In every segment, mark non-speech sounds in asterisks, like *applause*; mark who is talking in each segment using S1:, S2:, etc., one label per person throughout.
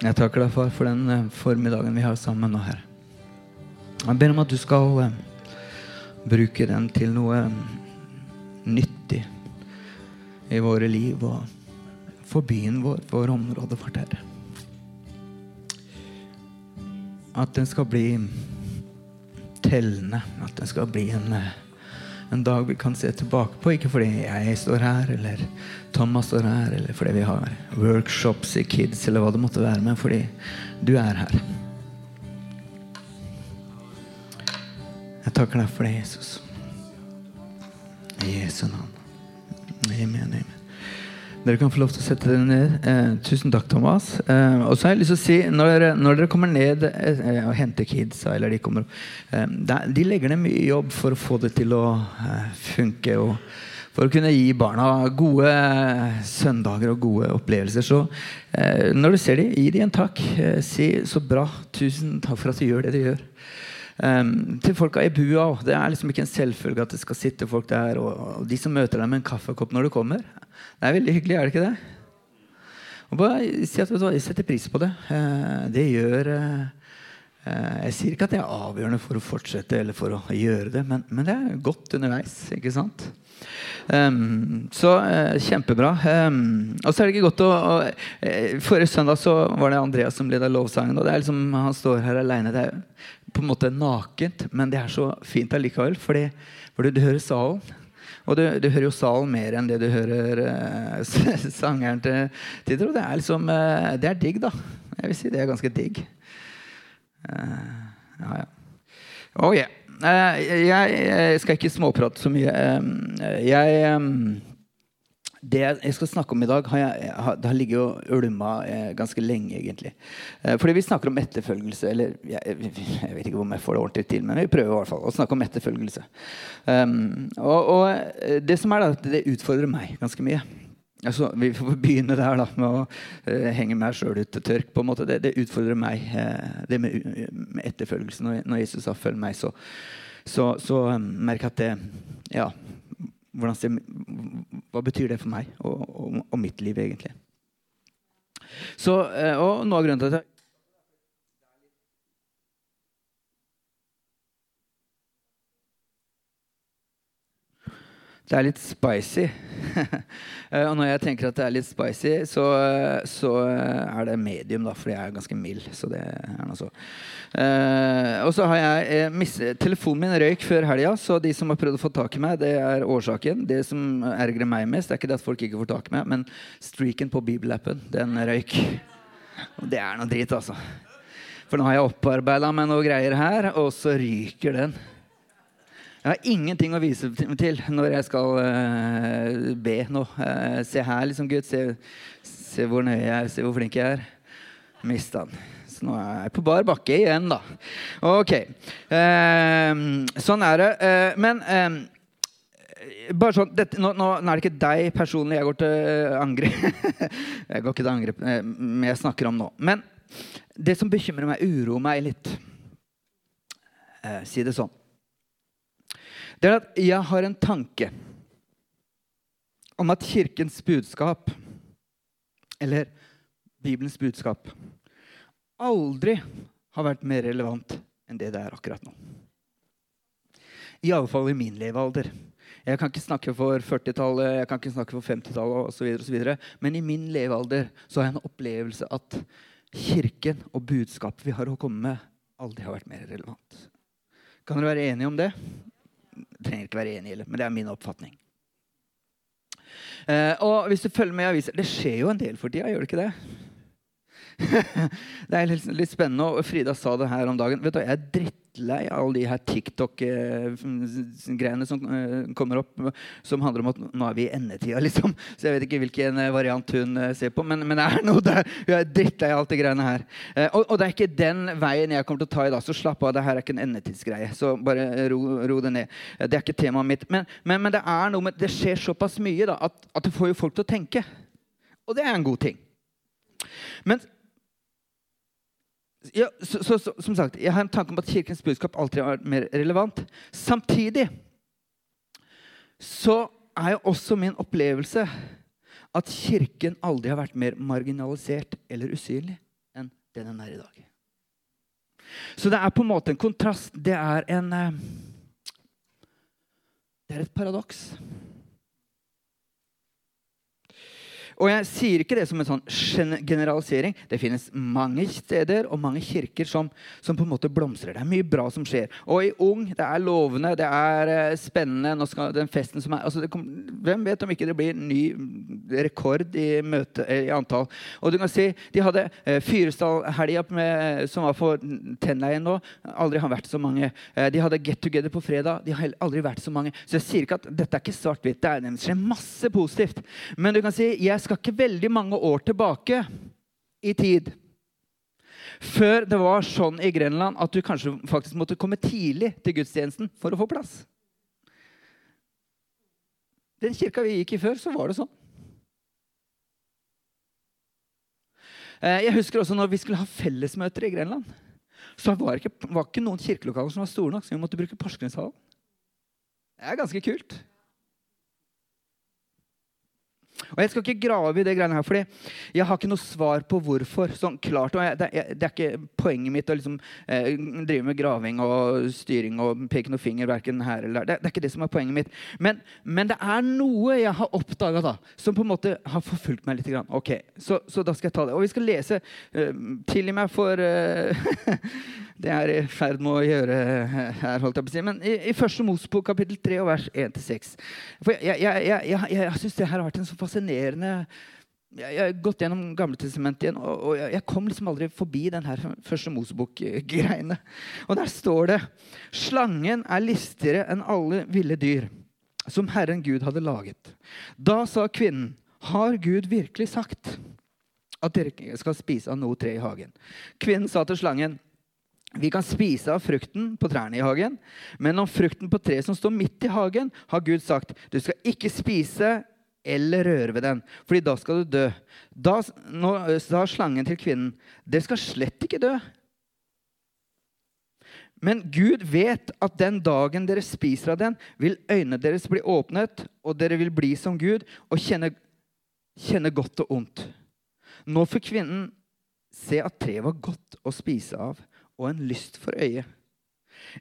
S1: Jeg takker deg, far, for den eh, formiddagen vi har sammen nå, Herre. Jeg ber om at du skal eh, bruke den til noe eh, nyttig i våre liv og for byen vår, for området vårt, Herre. At den skal bli tellende. At den skal bli en, eh, en dag vi kan se tilbake på. Ikke fordi jeg står her, eller Thomas står her, eller fordi vi har workshops i Kids, eller hva det måtte være, men fordi du er her. Jeg takker deg for det, Jesus. I Jesu navn. Dere kan få lov til å sette dere ned. Eh, tusen takk, Thomas. Eh, og så har jeg lyst til å si, når dere, når dere kommer ned eh, og henter kidsa, eller de kommer eh, De legger ned mye jobb for å få det til å eh, funke. og for å kunne gi barna gode eh, søndager og gode opplevelser. Så når du ser dem, gi dem en takk. Si 'så bra'. Tusen takk for at du gjør det du gjør. Um, til folka i bua Det er liksom ikke en selvfølge at det skal sitte folk der. Og, og de som møter deg med en kaffekopp når du kommer. Det er veldig hyggelig, er det ikke det? Og bare si at Jeg setter pris på det. Uh, det gjør uh, Jeg sier ikke at det er avgjørende for å fortsette eller for å gjøre det, men, men det er godt underveis. ikke sant? Um, så uh, kjempebra. Um, og så er det ikke godt å, å uh, Forrige søndag så var det Andreas som leda lovsangen. og det er liksom, Han står her aleine. Det er på en måte nakent, men det er så fint allikevel. Fordi, fordi du hører salen. Og du, du, hører jo salen mer enn det du hører uh, *laughs* sangeren til Tidro. Det er liksom Det er digg, da. Jeg vil si det er ganske digg. ja, ja. Oh yeah. Jeg skal ikke småprate så mye. Jeg, det jeg skal snakke om i dag, har, jeg, det har ligget og ulma ganske lenge, egentlig. Fordi vi snakker om etterfølgelse. Eller jeg, jeg vet ikke om jeg får det ordentlig til, men vi prøver i hvert fall å snakke om etterfølgelse. og, og det som er da, det utfordrer meg ganske mye. Altså, vi får begynne der da, med å uh, henge meg sjøl ut til tørk. på en måte. Det, det utfordrer meg, uh, det med, med etterfølgelse. Når, når, Jesus har følgt meg, så, så, så um, merker jeg at det Ja, ser, hva betyr det for meg og, og, og mitt liv, egentlig? Så, uh, og noe av grunnen til at jeg Det er litt spicy. *laughs* og når jeg tenker at det er litt spicy, så, så er det medium, da, fordi jeg er ganske mild. Så det er noe så. Uh, og så har jeg eh, mistet Telefonen min røyk før helga, så de som har prøvd å få tak i meg, det er årsaken. Det som ergrer meg mest, det er ikke det at folk ikke får tak i meg, men streaken på bibelappen, den røyk. Det er noe dritt, altså. For nå har jeg opparbeida meg noe greier her, og så ryker den. Jeg har ingenting å vise til når jeg skal uh, be nå. Uh, se her, liksom, Gud. Se, se, hvor nøye jeg er. Se hvor flink jeg er. Mista den. Så nå er jeg på bar bakke igjen, da. Ok. Uh, sånn er det. men bare sånn, dette, nå, nå, nå, er det ikke deg personlig jeg går til angrep *laughs* Jeg går ikke til angrep, men jeg snakker om nå. Men det som bekymrer meg, uroer meg litt. si det sånn det er at jeg har en tanke om at Kirkens budskap, eller Bibelens budskap, aldri har vært mer relevant enn det det er akkurat nå. Iallfall i min levealder. Jeg kan ikke snakke for 40-tallet, jeg kan ikke snakke for 50-tallet osv. Men i min levealder så har jeg en opplevelse at Kirken og budskapet vi har å komme med, aldri har vært mer relevant. Kan dere være enige om det? Trenger ikke være enig i det, men det er min oppfatning. Eh, og hvis du følger med i aviser Det skjer jo en del for tida, gjør det ikke det? *laughs* det er litt, spennende, og Frida sa det her om dagen. Vet du, Jeg er drittlei av alle de her TikTok-greiene som uh, kommer opp, som handler om at nå er vi i endetida, *laughs* liksom. Så jeg vet ikke hvilken uh, variant hun ser på, men, men, det er *laughs* noe der. Hun er drittlei av alt det greiene her. Og, og, det er ikke den veien jeg kommer til å ta i dag, så slapp av. Det her er ikke en endetidsgreie. Så bare ro, ro, det ned. Det er ikke temaet mitt. Men, men, men, det er noe med, det skjer såpass mye da, at, at det får jo folk til å tenke. Og det er en god ting. Men ja, så, så, så, som sagt, Jeg har en tanke om at Kirkens budskap alltid har vært mer relevant. Samtidig så er jo også min opplevelse at Kirken aldri har vært mer marginalisert eller usynlig enn det den er i dag. Så det er på en måte en kontrast. Det er en eh, Det er et paradoks. Og jeg sier ikke det som en sånn generalisering. Det finnes mange steder og mange kirker som, som, på en måte blomstrer. Det er mye bra som skjer. Og i Ung det er lovende, det er uh, spennende. Nå skal den festen som er, altså kom, Hvem vet om ikke det blir ny rekord i, møte, eh, i antall. Og du kan si, De hadde uh, Fyresdal-helga som var for Tennleien nå. Aldri har vært så mange. De hadde Get Together på fredag. De har aldri vært så mange. Så jeg sier ikke at dette er ikke svart-hvitt. Det skjer masse positivt. Men du kan si, jeg skal skal ikke veldig mange år tilbake i tid før det var sånn i Grenland at du kanskje faktisk måtte komme tidlig til gudstjenesten for å få plass. Den kirka vi gikk i før, så var det sånn. Eh, jeg husker også når vi skulle ha fellesmøter i Grenland. Så var det ikke, var ikke noen kirkelokaler som var store nok, så vi måtte bruke Porsgrunnshallen. Det er ganske kult. Og Jeg skal ikke grave i det greiene her, fordi jeg har ikke noe svar på hvorfor. sånn klart, jeg, det, er, det, er ikke poenget mitt å liksom, eh, drive med graving og styring og peke noe finger verken her eller der. Det, det, er ikke det som er poenget mitt. Men, men det er noe jeg har oppdaga som på en måte har forfulgt meg litt. Ok, så, så, da skal jeg ta det. Og vi skal lese. eh, tilgi meg for eh, *laughs* Det er i ferd med å gjøre her, holdt jeg på å si. Men i, i første Mosebok kapittel 3 og vers 1-6 For jeg, jeg, jeg, jeg, jeg syns det her har vært en så fascinerende jeg, har gått gjennom Gamletestamentet igjen, og, og jeg, kom liksom aldri forbi den her første Mosebok-greiene. Og der står det Slangen er listigere enn alle ville dyr som Herren Gud hadde laget. Da sa kvinnen, har Gud virkelig sagt at dere skal spise av noe tre i hagen? Kvinnen sa til slangen, vi kan spise av frukten på trærne i hagen, men om frukten på treet som står midt i hagen, har Gud sagt du skal ikke spise eller røre ved den, fordi da skal du dø. Da sa slangen til kvinnen, dere skal slett ikke dø. Men Gud vet at den dagen dere spiser av den, vil øynene deres bli åpnet, og dere vil bli som Gud og kjenne, kjenne godt og ondt. Nå får kvinnen se at treet var godt å spise av, og en lyst for øyet.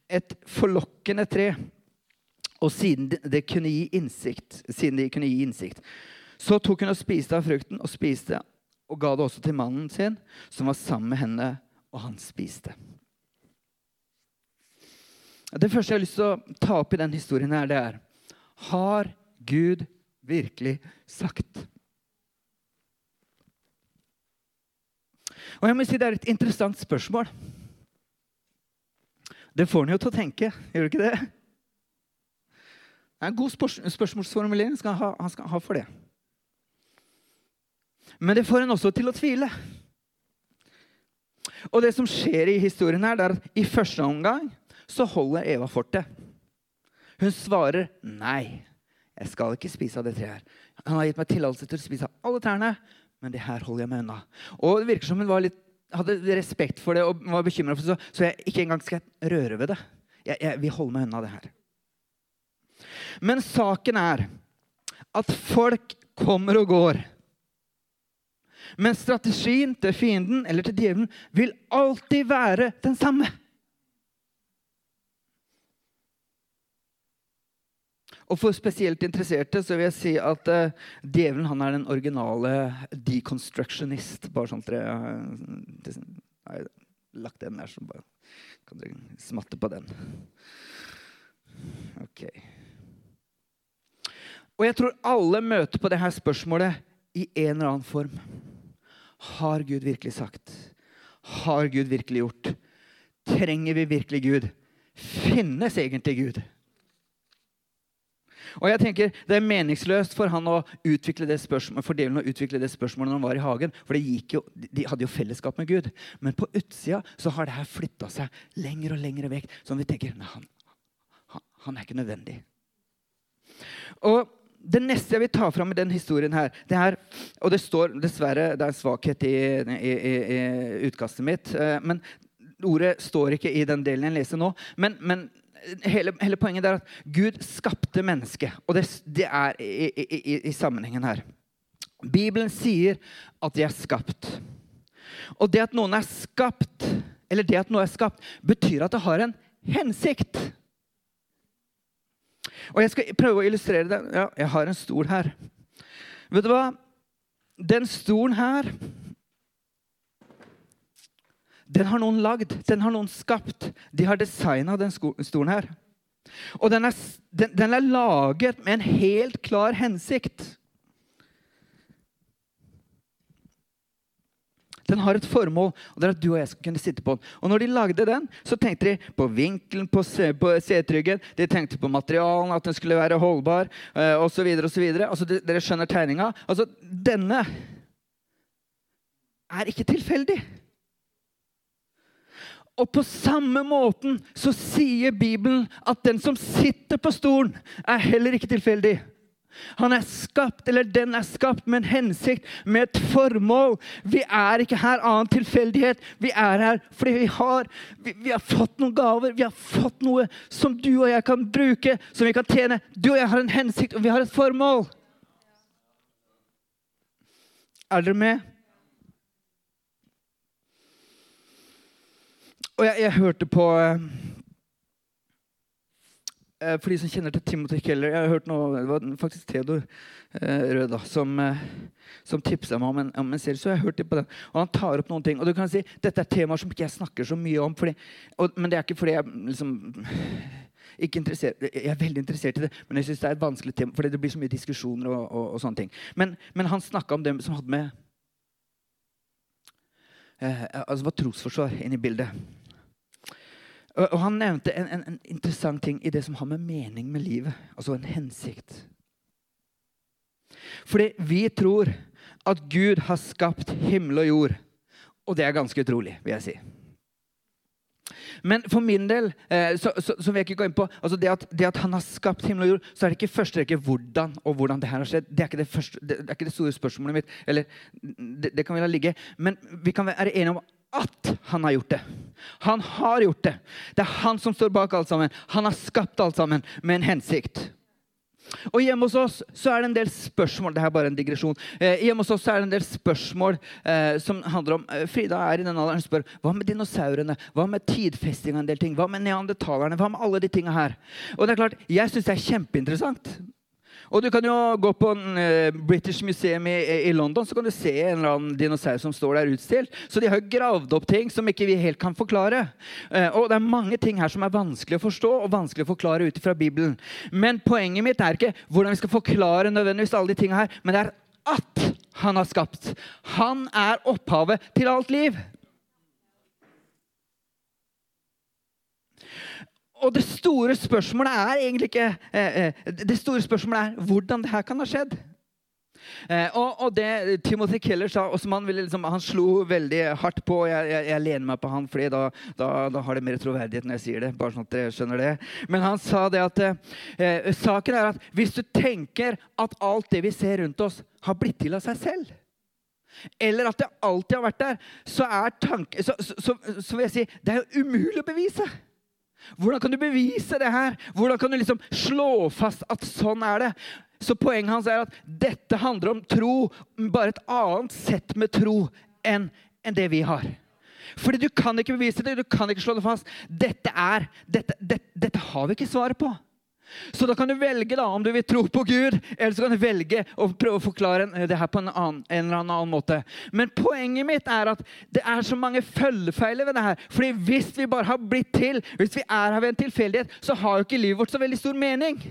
S1: Et forlokkende tre. Og siden det kunne gi innsikt, siden de kunne gi innsikt, så tok hun og spiste av frukten og spiste og ga det også til mannen sin, som var sammen med henne, og han spiste. Det første jeg har lyst til å ta opp i den historien, her, det er Har Gud virkelig sagt? Og jeg må si Det er et interessant spørsmål. Det får han jo til å tenke, gjør det ikke det? Det er en god spørs spørsmålsformulering skal han, ha, han skal ha for det. Men det får en også til å tvile. Og det som skjer i historien, her, det er at i første omgang så holder Eva fortet. Hun svarer nei. Jeg skal ikke spise av det treet her. Han har gitt meg tillatelse til å spise av alle trærne, men det her holder jeg meg unna. Og det virker som hun litt hadde respekt for det og var bekymra for det, så jeg ikke engang skal røre ved det. Jeg, jeg vil holde meg unna det her. Men saken er at folk kommer og går. Men strategien til fienden eller til djevelen vil alltid være den samme. Og for spesielt interesserte så vil jeg si at uh, djevelen han er den originale deconstructionist. Bare sånn at dere har lagt den der, så bare kan dere smatte på den. Ok. Og jeg tror alle møter på dette spørsmålet i en eller annen form. Har Gud virkelig sagt? Har Gud virkelig gjort? Trenger vi virkelig Gud? Finnes egentlig Gud? Og jeg tenker Det er meningsløst for han å utvikle det spørsmålet, for delen å utvikle det spørsmålet når han var i hagen. For jo, de hadde jo fellesskap med Gud. Men på utsida så har det her flytta seg lenger og lenger vekk. Sånn vi tenker nei, han, han, han er ikke nødvendig. Og det neste jeg vil ta fram i den historien her, det er Og det står dessverre det er en svakhet i, i, i, i utkastet mitt. Eh, men ordet står ikke i den delen jeg leser nå. Men, men hele, hele, poenget er at Gud skapte mennesket. Og det, det er i, sammenhengen her. Bibelen sier at de er skapt. Og det at noen er skapt, eller det at noe er skapt, betyr at det har en hensikt. Og jeg skal prøve å illustrere det. Ja, jeg har en stol her. Vet du hva? Den stolen her Den har noen lagd. Den har noen skapt. De har designa den stolen her. Og den er, den, den er laget med en helt klar hensikt. Den har et formål, og det er at du og jeg skal kunne sitte på den. Og når de lagde den, så tenkte de på vinkelen på, på seteryggen. De tenkte på materialen, at den skulle være holdbar, uh, osv. Altså, dere skjønner tegninga. Altså, denne er ikke tilfeldig. Og på samme måten så sier Bibelen at den som sitter på stolen, er heller ikke tilfeldig. Han er skapt, eller den er skapt med en hensikt, med et formål. Vi er ikke her annen tilfeldighet. Vi er her fordi vi har, vi, vi har fått noen gaver. Vi har fått noe som du og jeg kan bruke, som vi kan tjene. Du og jeg har en hensikt, og vi har et formål. Er dere med? Og jeg, jeg hørte på eh, for de som kjenner til Timothy Keller Jeg har hørt noe, Det var faktisk Theodor eh, Rød da, som, eh, som tipsa meg om en, om en, serie. Så jeg har hørt det på den. Og han tar opp noen ting. Og du kan si, Dette er temaer som ikke jeg snakker så mye om. Fordi, og, men det er ikke fordi jeg liksom ikke interessert, Jeg er veldig interessert i det, men jeg syns det er et vanskelig tema. Fordi det blir så mye diskusjoner og, og, og sånne ting. Men, men han snakka om det som hadde med eh, altså var trosforsvar inn i bildet. Og Han nevnte en, en, en, interessant ting i det som har med mening med livet, altså en hensikt. Fordi vi tror at Gud har skapt himmel og jord. Og det er ganske utrolig, vil jeg si. Men for min del eh, så, så, så, vil jeg ikke gå inn på altså det, at, det, at, han har skapt himmel og jord, så er det ikke første rekke hvordan og hvordan det her har skjedd. Det er ikke det, første, det, er ikke det store spørsmålet mitt. Eller, det, det kan vi la ligge. Men vi kan være enige om at han har gjort det. Han har gjort det. Det er han som står bak alt sammen. Han har skapt alt sammen med en hensikt. Og Hjemme hos oss så er det en del spørsmål det er bare en digresjon, eh, hjemme hos oss så er det en del spørsmål eh, som handler om eh, Frida er i den alderen spør hva med dinosaurene, hva med tidfesting av en del ting, hva med neandertalerne, hva med alle de tinga her. Og det er klart, Jeg syns det er kjempeinteressant. Og du kan jo gå på en, uh, British Museum i, i, London, så kan du se en eller annen dinosaur som står der utstilt. Så de har gravd opp ting som ikke vi helt kan forklare. Uh, og det er mange ting her som er vanskelig å forstå og vanskelig å forklare ut fra Bibelen. Men poenget mitt er ikke hvordan vi skal forklare nødvendigvis alle de tingene her, men det er at han har skapt. Han er opphavet til alt liv. Og det store spørsmålet er egentlig ikke eh, eh, Det store spørsmålet er hvordan det her kan ha skjedd. Eh, og, og, det Timothy Keller sa, han, liksom, han slo veldig hardt på Jeg, jeg, jeg lener meg på han, fordi da, da, da, har det mer troverdighet når jeg sier det. bare sånn at dere skjønner det. Men han sa det at eh, saken er at hvis du tenker at alt det vi ser rundt oss, har blitt til av seg selv eller at det alltid har vært der, så, tanke, så, så, så vil jeg si det er jo umulig å bevise. Hvordan kan du bevise det her? Hvordan kan du liksom slå fast at sånn er det? Så poenget hans er at dette handler om tro, bare et annet sett med tro enn en det vi har. Fordi du kan ikke bevise det, du kan ikke slå det fast. Dette er, dette, dette, dette har vi ikke svaret på. Så da kan du velge da, om du vil tro på Gud, eller så kan du velge å prøve å forklare det her på en, annen, en eller annen måte. Men poenget mitt er at det er så mange følgefeiler ved det her. Fordi hvis vi bare har blitt til, hvis vi er her ved en tilfeldighet, så har jo ikke livet vårt så veldig stor mening.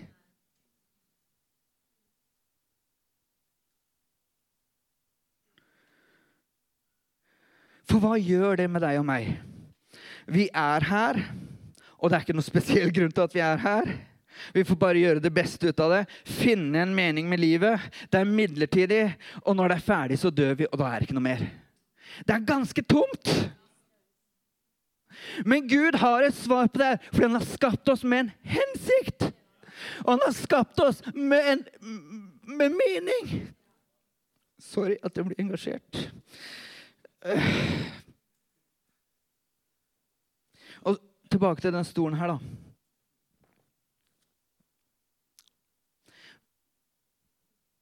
S1: For hva gjør det med deg og meg? Vi er her, og det er ikke noen spesiell grunn til at vi er her. Vi får bare gjøre det beste ut av det. Finne en mening med livet. Det er midlertidig, og når det er ferdig, så dør vi, og da er det ikke noe mer. Det er ganske tomt. Men Gud har et svar på det, fordi han har skapt oss med en hensikt. Og han har skapt oss med en med mening. Sorry at jeg blir engasjert. Og tilbake til den stolen her, da.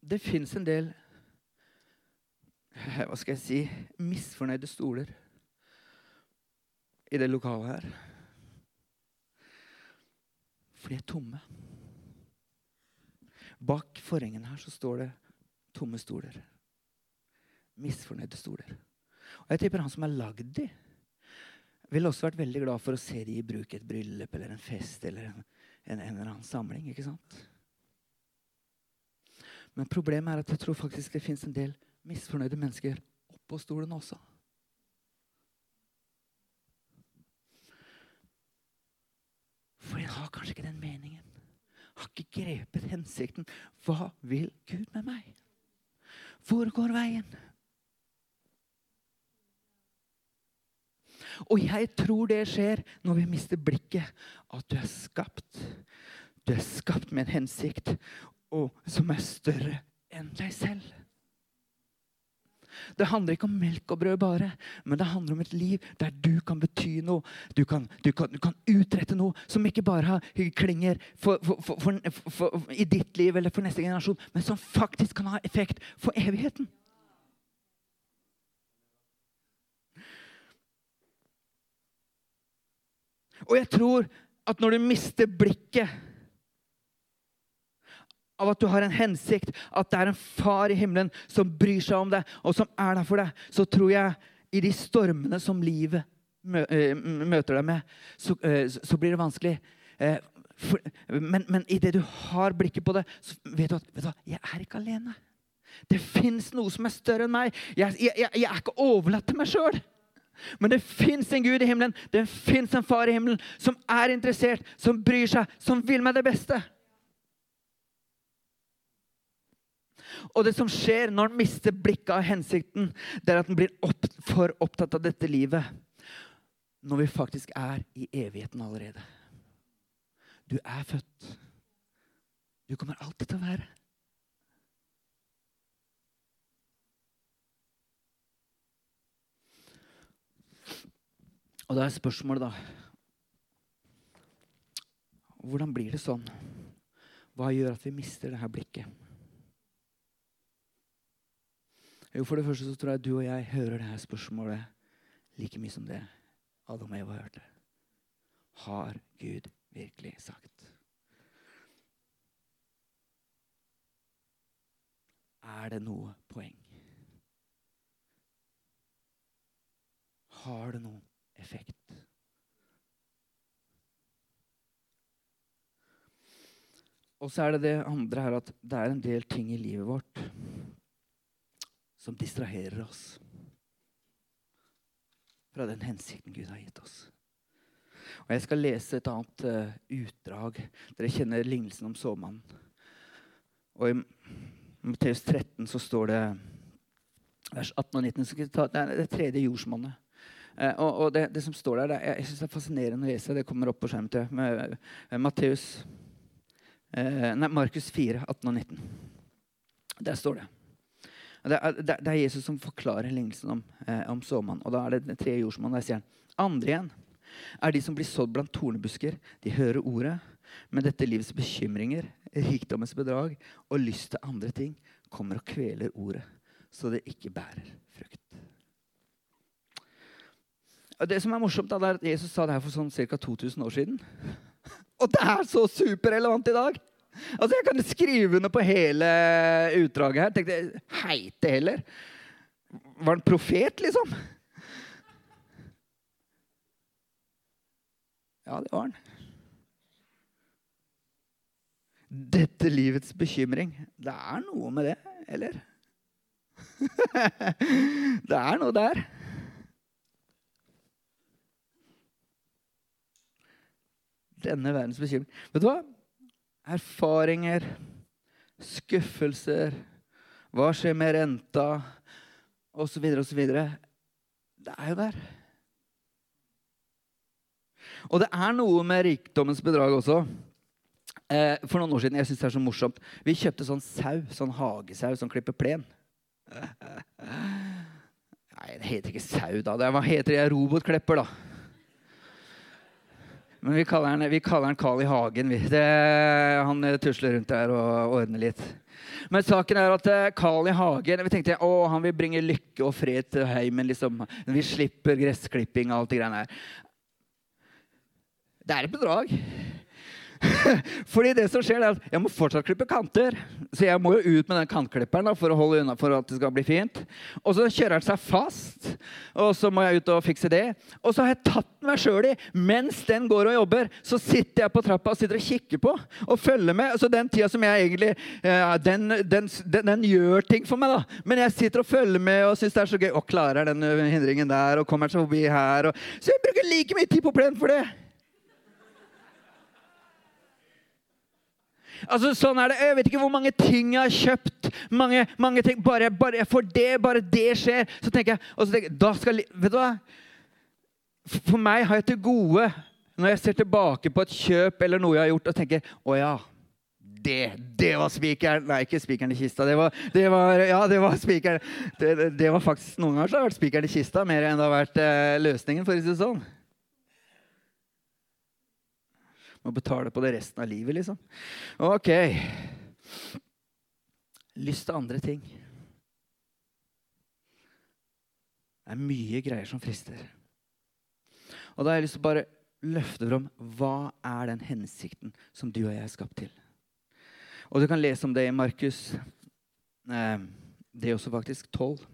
S1: Det fins en del hva skal jeg si misfornøyde stoler i det lokalet her. For de er tomme. Bak forhengen her så står det tomme stoler. Misfornøyde stoler. Og jeg tipper han som har lagd de, ville også vært veldig glad for å se de i bruk i et bryllup eller en fest eller en, en, en eller annen samling. ikke sant? Men problemet er at jeg tror faktisk det fins en del misfornøyde mennesker oppå stolen også. For en har kanskje ikke den meningen. Har ikke grepet hensikten. Hva vil Gud med meg? Hvor går veien? Og jeg tror det skjer når vi mister blikket. At du er skapt. Du er skapt med en hensikt og, som er større enn deg selv. Det handler ikke om melk og brød bare, men det handler om et liv der du kan bety noe. Du kan, du kan, du kan utrette noe som ikke bare klinger for, for, for, i ditt liv eller for neste generasjon, men som faktisk kan ha effekt for evigheten. Og jeg tror at når du mister blikket av at du har en hensikt, at det er en far i himmelen som bryr seg om deg, og som er der for deg, så tror jeg i de stormene som livet eh, møter deg med, så, eh, så blir det vanskelig. Eh, men, men idet du har blikket på det, så vet du at vet du, jeg er ikke alene. Det fins noe som er større enn meg. Jeg, jeg, jeg er ikke overlatt til meg sjøl. Men det fins en Gud i himmelen, det fins en far i himmelen som er interessert, som bryr seg, som vil meg det beste. Og det som skjer når han mister blikket av hensikten, det er at han blir opp, for opptatt av dette livet. Når vi faktisk er i evigheten allerede. Du er født. Du kommer alltid til å være. Og da er spørsmålet, da Hvordan blir det sånn? Hva gjør at vi mister det her blikket? Jo, For det første så tror jeg du og jeg hører det her spørsmålet like mye som det Adam og Eva hørte. Har Gud virkelig sagt? Er det noe poeng? Har det noen effekt. Og så er det det andre her at det er en del ting i livet vårt som distraherer oss fra den hensikten Gud har gitt oss. Og Jeg skal lese et annet uh, utdrag. Dere kjenner lignelsen om såmannen. Og I Matteus 13 så står det vers 18 og 19. Det er det tredje jordsmonnet. Eh, og, og det, det, som står der, det, jeg synes det er fascinerende å lese. Det kommer opp på skjermen til med, uh, Matteus Nei, Markus 4, 18 og 19. Der står det. Det er, det er Jesus som forklarer lignelsen om, eh, om såmannen. Og da er det tre jordsmonn. Der sier han andre igjen er de som blir sådd blant tornebusker. De hører ordet, men dette livets bekymringer, rikdommens bedrag og lyst til andre ting kommer og kveler ordet, så det ikke bærer frukt. Det som er morsomt, er at Jesus sa det her for sånn ca. 2000 år siden. *laughs* Og det er så superrelevant i dag! Altså, Jeg kan skrive under på hele utdraget her. Tenkte, Heite heller. Var han profet, liksom? Ja, det var han. Dette livets bekymring. Det er noe med det, eller? *laughs* det er noe der. denne verdens bekymring. Vet du hva? Erfaringer, skuffelser, hva skjer med renta, osv., osv. Det er jo der. Og det er noe med rikdommens bedrag også. Eh, for noen år siden, jeg synes det er så morsomt, Vi kjøpte sånn sau, sånn hagesau som klipper plen. *laughs* Nei, det heter ikke sau, da. Det, hva heter det? Robotklipper, da. Men vi kaller han, vi kaller han Carl I. Hagen. Det, han tusler rundt der og ordner litt. Men saken er at eh, Carl I. Hagen vi tenkte å, han vil bringe lykke og fred til heimen. Liksom. Vi slipper gressklipping og alt det greiene her. Det er et bedrag. *laughs* Fordi det som skjer er at Jeg må fortsatt klippe kanter. Så jeg må jo ut med den kantklipperen da, for å holde unna for at det skal bli fint. Og så kjører den seg fast, og så må jeg ut og fikse det. Og så har jeg tatt meg sjøl i mens den går og jobber. Så sitter jeg på trappa og sitter og kikker på og følger med. Så den tida som jeg egentlig ja, den, den, den, den, gjør ting for meg, da. Men jeg sitter og følger med og syns det er så gøy. Og klarer den hindringen der og kommer seg forbi her. Og, så jeg bruker like mye tid på plen for det. Altså, sånn er det. Jeg vet ikke hvor mange ting jeg har kjøpt. Mange, mange ting. Bare, bare for det, bare det skjer. Så tenker jeg, og så tenker jeg da skal, Vet du hva? For meg har jeg til gode, når jeg ser tilbake på et kjøp eller noe jeg har gjort, og tenker Å ja. Det, det var spikeren Nei, ikke spikeren i kista. Det var, det var, ja, det var spikeren. Det, det, var faktisk Noen ganger så har det vært spikeren i kista mer enn det har vært eh, løsningen. for å si det sånn. Må betale på det resten av livet, liksom. Ok. Lyst til andre ting. Det er mye greier som frister. Og da har jeg lyst til å bare løfte fram hva er den hensikten som du og jeg er skapt til. Og du kan lese om det i Markus. Eh, det er også faktisk 12,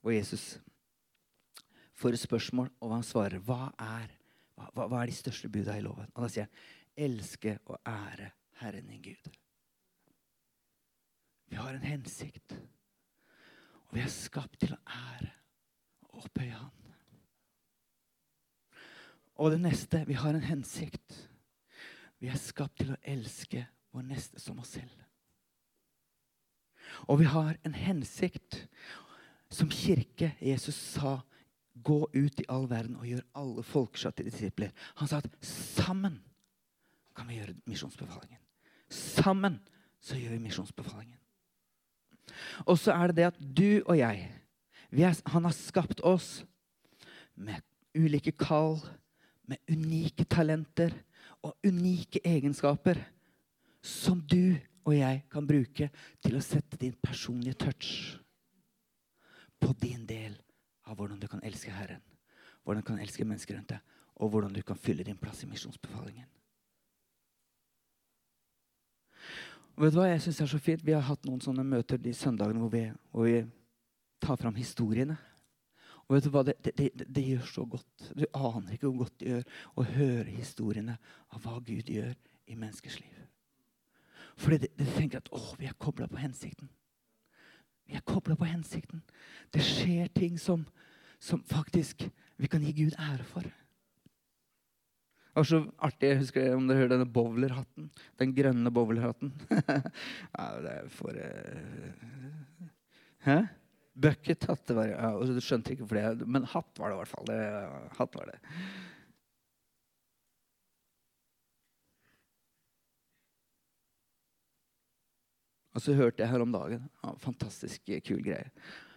S1: hvor Jesus får et spørsmål, og han svarer hva er, hva, hva er de største buda i loven. Og da sier han elske og ære Herren din Gud. Vi har en hensikt. Og vi er skapt til å ære og opphøye Han. Og det neste vi har en hensikt. Vi er skapt til å elske vår neste som oss selv. Og vi har en hensikt som kirke. Jesus sa, 'Gå ut i all verden og gjør alle folkeslag til disipler'. Han sa at sammen kan vi gjøre misjonsbefalingen. Sammen så gjør vi misjonsbefalingen. Og så er det det at du og jeg er, Han har skapt oss med ulike kall, med unike talenter og unike egenskaper som du og jeg kan bruke til å sette din personlige touch på din del av hvordan du kan elske Herren, hvordan du kan elske mennesker rundt deg, og hvordan du kan fylle din plass i misjonsbefalingen. Og vet du hva jeg synes er så fint? Vi har hatt noen sånne møter de søndagene hvor vi, hvor vi tar fram historiene. Og vet du hva? Det, det, det, det, gjør så godt. Du aner ikke hvor godt det gjør å høre historiene av hva Gud gjør i menneskers liv. Fordi du tenker at å, vi er kobla på hensikten. Vi er kobla på hensikten. Det skjer ting som, som faktisk vi kan gi Gud ære for. Det var så artig. Jeg husker om dere hører denne bowlerhatten. Den grønne bowlerhatten. *laughs* ja, det er for uh... Hæ? Buckethatt. Det var, ja, du skjønte ikke for det, men hatt var det i hvert fall. Det, hatt var det. Og så hørte jeg her om dagen ja, Fantastisk kul greie.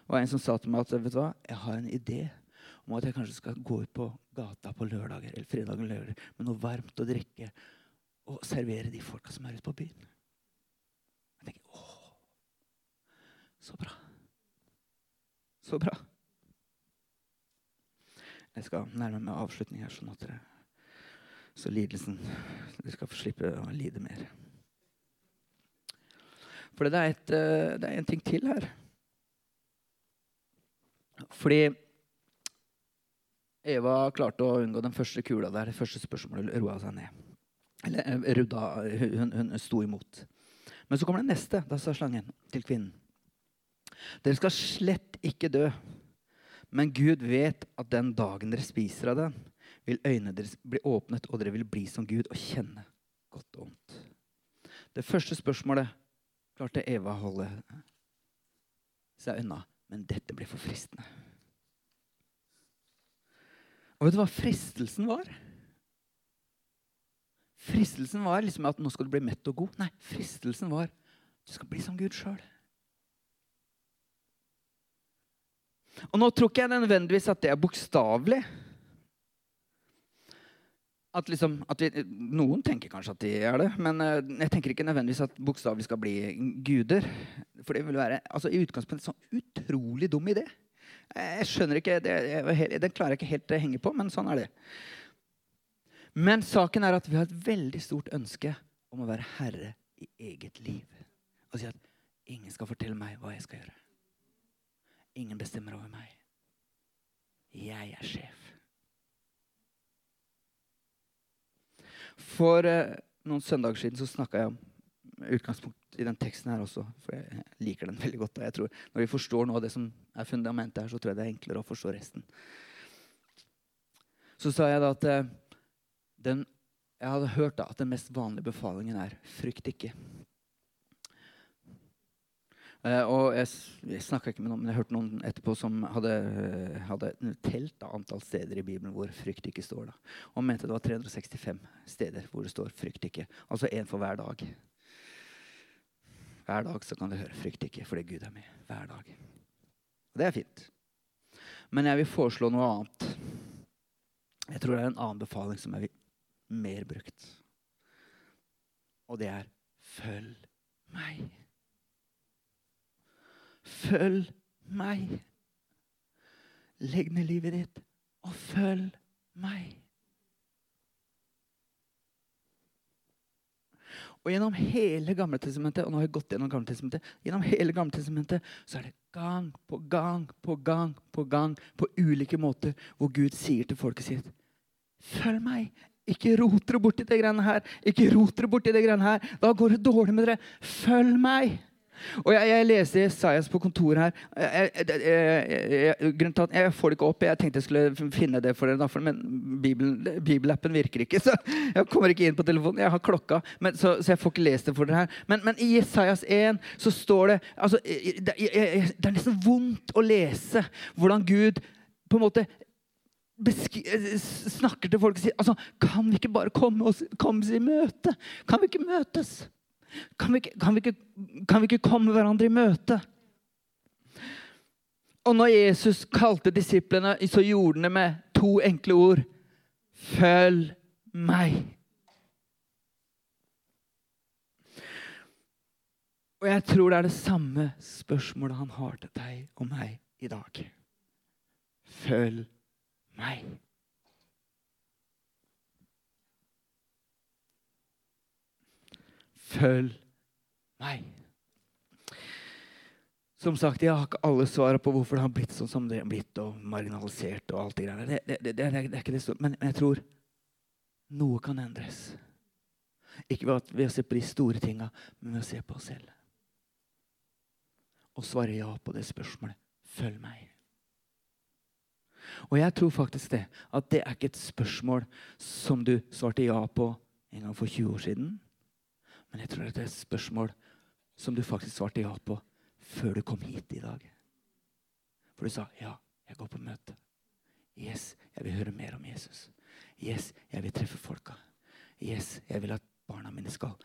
S1: Og en som sa til meg at vet du hva, jeg har en idé om at jeg kanskje skal gå ut på gata på lørdager eller fredagen lørdag, med noe varmt å drikke og servere de folka som er ute på byen. Jeg tenker åh, så bra. Så bra. Jeg skal nærme meg avslutning her, sånn at dere, så lidelsen Dere skal få slippe å lide mer. For det er, et, eh, det er en ting til her. Fordi Eva klarte å unngå den første kula der. Det første spørsmålet roa seg ned. Eller eh, rudda, hun, hun sto imot. Men så kommer det neste. Da sa slangen til kvinnen. Dere skal slett ikke dø. Men Gud vet at den dagen dere spiser av den, vil øynene deres bli åpnet, og dere vil bli som Gud og kjenne godt og vondt. Det første spørsmålet klarte Eva å holde seg unna. Men dette blir for fristende. Og vet du hva fristelsen var? Fristelsen var liksom at nå skal du bli mett og god. Nei, fristelsen var du skal bli som Gud sjøl. Og nå tror ikke jeg nødvendigvis at det er bokstavelig. at, liksom, at vi, Noen tenker kanskje at de er det, men uh, jeg tenker ikke nødvendigvis at bokstavelig skal bli guder. For det vil være altså, i utgangspunktet en sånn utrolig dum idé. Jeg skjønner ikke, det, Den klarer jeg ikke helt å henge på, men sånn er det. Men saken er at vi har et veldig stort ønske om å være herre i eget liv. Og si at ingen skal fortelle meg hva jeg skal gjøre. Ingen bestemmer over meg. Jeg er sjef. For eh, noen søndager siden så snakka jeg om utgangspunkt i den teksten her også. For jeg liker den *laughs* veldig godt. Jeg tror Når vi forstår noe av det som er fundamentet her, så tror jeg det er enklere å forstå resten. Så sa jeg da at eh, den, jeg hadde hørt da, at den mest vanlige befalingen er 'frykt ikke'. Uh, og jeg, jeg snakka ikke med noen, men jeg hørte noen etterpå som hadde, uh, hadde telt da, antall steder i Bibelen hvor frykt ikke står. da. Og mente det var 365 steder hvor det står 'frykt ikke'. Altså én for hver dag. Hver dag så kan du høre 'frykt ikke' fordi Gud er med. Hver dag. Og det er fint. Men jeg vil foreslå noe annet. Jeg tror det er en annen befaling som er mer brukt. Og det er 'følg meg'. Følg meg. Legg ned livet ditt og følg meg. Og gjennom hele Gamle testamentet, og nå har jeg gått gjennom Gamle testamentet, gjennom hele Gamle testamentet, så er det gang på gang på gang på gang på ulike måter hvor Gud sier til folket sitt Følg meg. Ikke rot dere borti det greiene her. Ikke rot dere borti det greiene her. Da går det dårlig med dere. Følg meg. Og jeg, jeg leste Isaias på kontoret her. Jeg, jeg, jeg, får det ikke opp. Jeg tenkte jeg skulle finne det for dere, men bibelappen virker ikke. *laughs* Så jeg kommer ikke inn på telefonen. Jeg har klokka, men, så, så, jeg får ikke lest det for dere her. Men, men i Isaias 1 så står det altså, det, det er nesten vondt å lese hvordan Gud på en måte snakker til folk og sier altså, Kan vi ikke bare komme oss, komme oss i møte? Kan vi ikke møtes? Kan vi, kan, vi ikke, kan vi ikke komme hverandre i møte? Og når Jesus kalte disiplene, så gjorde han det med to enkle ord. Følg meg. Og jeg tror det er det samme spørsmålet han har til deg og meg i dag. Følg meg. Følg meg. Som sagt, Jeg har ikke alle svarene på hvorfor det har blitt sånn som det har blitt, og marginalisert. og alt Det greiene. Det, det, det, det, er ikke det men, jeg tror noe kan endres. Ikke ved å se på de store tinga, men ved å se på oss selv. Og svare ja på det spørsmålet. Følg meg. Og jeg tror faktisk det. At det er ikke et spørsmål som du svarte ja på en gang for 20 år siden. Men jeg tror det er et spørsmål som du faktisk svarte ja på før du kom hit i dag. For du sa ja, jeg går på møte. Yes, jeg vil høre mer om Jesus. Yes, jeg vil treffe folka. Yes, jeg vil at barna mine skal,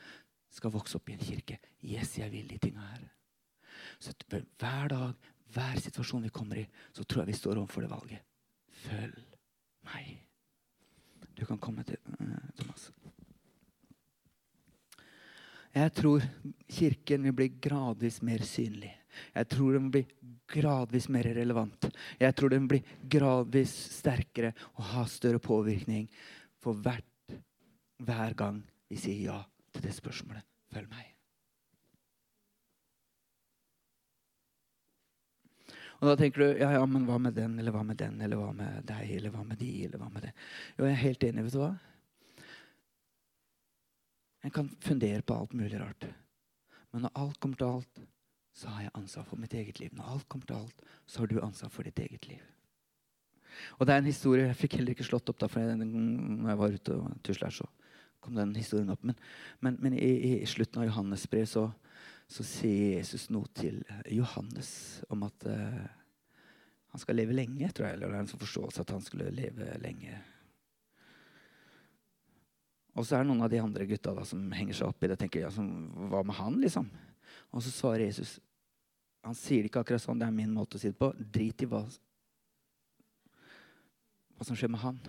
S1: skal vokse opp i en kirke. Yes, jeg vil de tinga her. Så hver dag, hver situasjon vi kommer i, så tror jeg vi står overfor det valget. Følg meg. Du kan komme til uh, Thomas. Jeg tror Kirken vil bli gradvis mer synlig. Jeg tror den vil bli gradvis mer relevant. Jeg tror den vil bli gradvis sterkere og ha større påvirkning for hvert, hver gang vi sier ja til det spørsmålet. Følg meg. Og da tenker du ja, ja, men hva med den, eller hva med den, eller hva med deg, eller hva med de, eller hva med det? Jo, jeg er helt enig. vet du hva? En kan fundere på alt mulig rart. Men når alt kommer til alt, så har jeg ansvar for mitt eget liv. Når alt kommer til alt, så har du ansvar for ditt eget liv. Og det er en historie Jeg fikk heller ikke slått opp da, for jeg, når jeg var ute og tusla, så kom den historien opp. Men, men, men i, i, slutten av Johannes brev så, så, sier Jesus noe til Johannes om at uh, han skal leve lenge, tror jeg. Eller det er en sånn forståelse at han skulle leve lenge. Og så er det noen av de andre gutta da, som henger seg opp i det. tenker, ja, som, Hva med han, liksom? Og så svarer Jesus Han sier det ikke akkurat sånn. Det er min måte å si det på. Drit i hva, hva som skjer med han.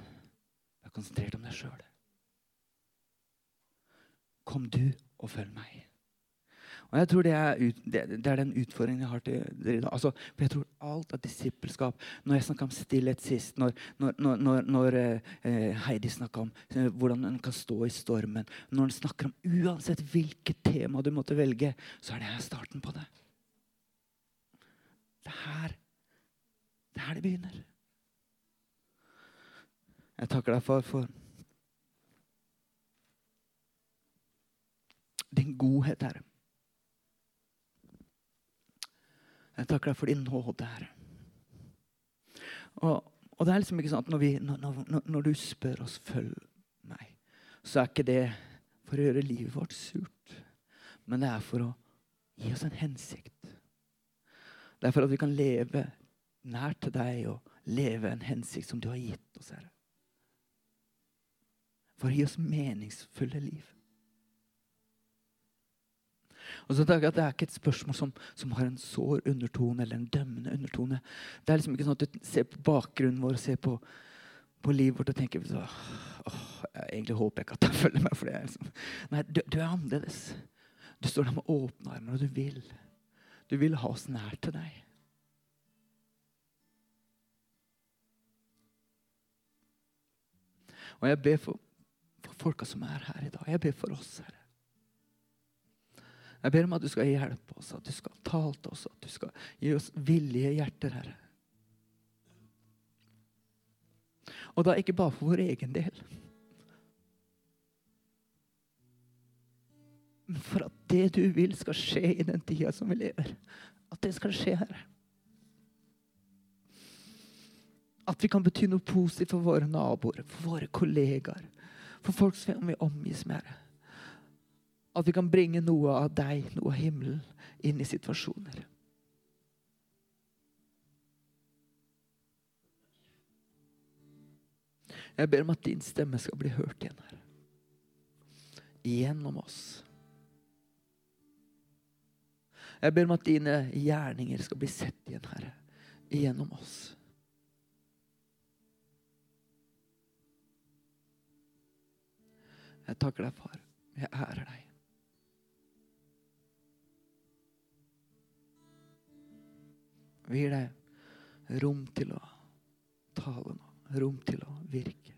S1: Vær konsentrert om deg sjøl. Kom du og følg meg. Og jeg tror Det er, ut, det, det er den utfordringen jeg har til dere i dag. Altså, for jeg tror alt av disippelskap Når jeg snakka om stillhet sist, når, når, når, når eh, Heidi snakka om eh, hvordan en kan stå i stormen Når en snakker om uansett hvilket tema du måtte velge, så er det her starten på det. Det er her det, er her det begynner. Jeg takker deg, far, for din godhet, Herre. Jeg takker deg for din nåde, Herre. Og, og, det er liksom ikke sånn at når, vi, når, når, når, du spør oss 'følg meg', så er ikke det for å gjøre livet vårt surt. Men det er for å gi oss en hensikt. Det er for at vi kan leve nær til deg og leve en hensikt som du har gitt oss, Herre. For å gi oss meningsfulle liv. Og så tenker jeg at Det er ikke et spørsmål som, som, har en sår undertone eller en dømmende undertone. Det er liksom ikke sånn at du ser på bakgrunnen vår og ser på, på livet vårt og tenker så, åh, jeg Egentlig håper jeg ikke at jeg følger meg for det. Liksom. Nei, du, du, er annerledes. Du står der med åpne armer, og du vil. Du vil ha oss nær til deg. Og jeg ber for, for folka som er her i dag. Jeg ber for oss, Herre. Jeg ber om at du skal hjelpe oss, at du skal tale til oss, at du skal gi oss villige hjerter, Herre. Og da ikke bare for vår egen del. Men for at det du vil skal skje i den tida som vi lever. At det skal skje, Herre. At vi kan bety noe positivt for våre naboer, for våre kollegaer, for folk som vi omgis med. Herre. At vi kan bringe noe av deg, noe av himmelen, inn i situasjoner. Jeg ber om at din stemme skal bli hørt igjen her. Gjennom oss. Jeg ber om at dine gjerninger skal bli sett igjen, Herre. Gjennom oss. Jeg takker deg, far. Jeg ærer deg. Vi gir deg rom til å tale nå, rom til å virke.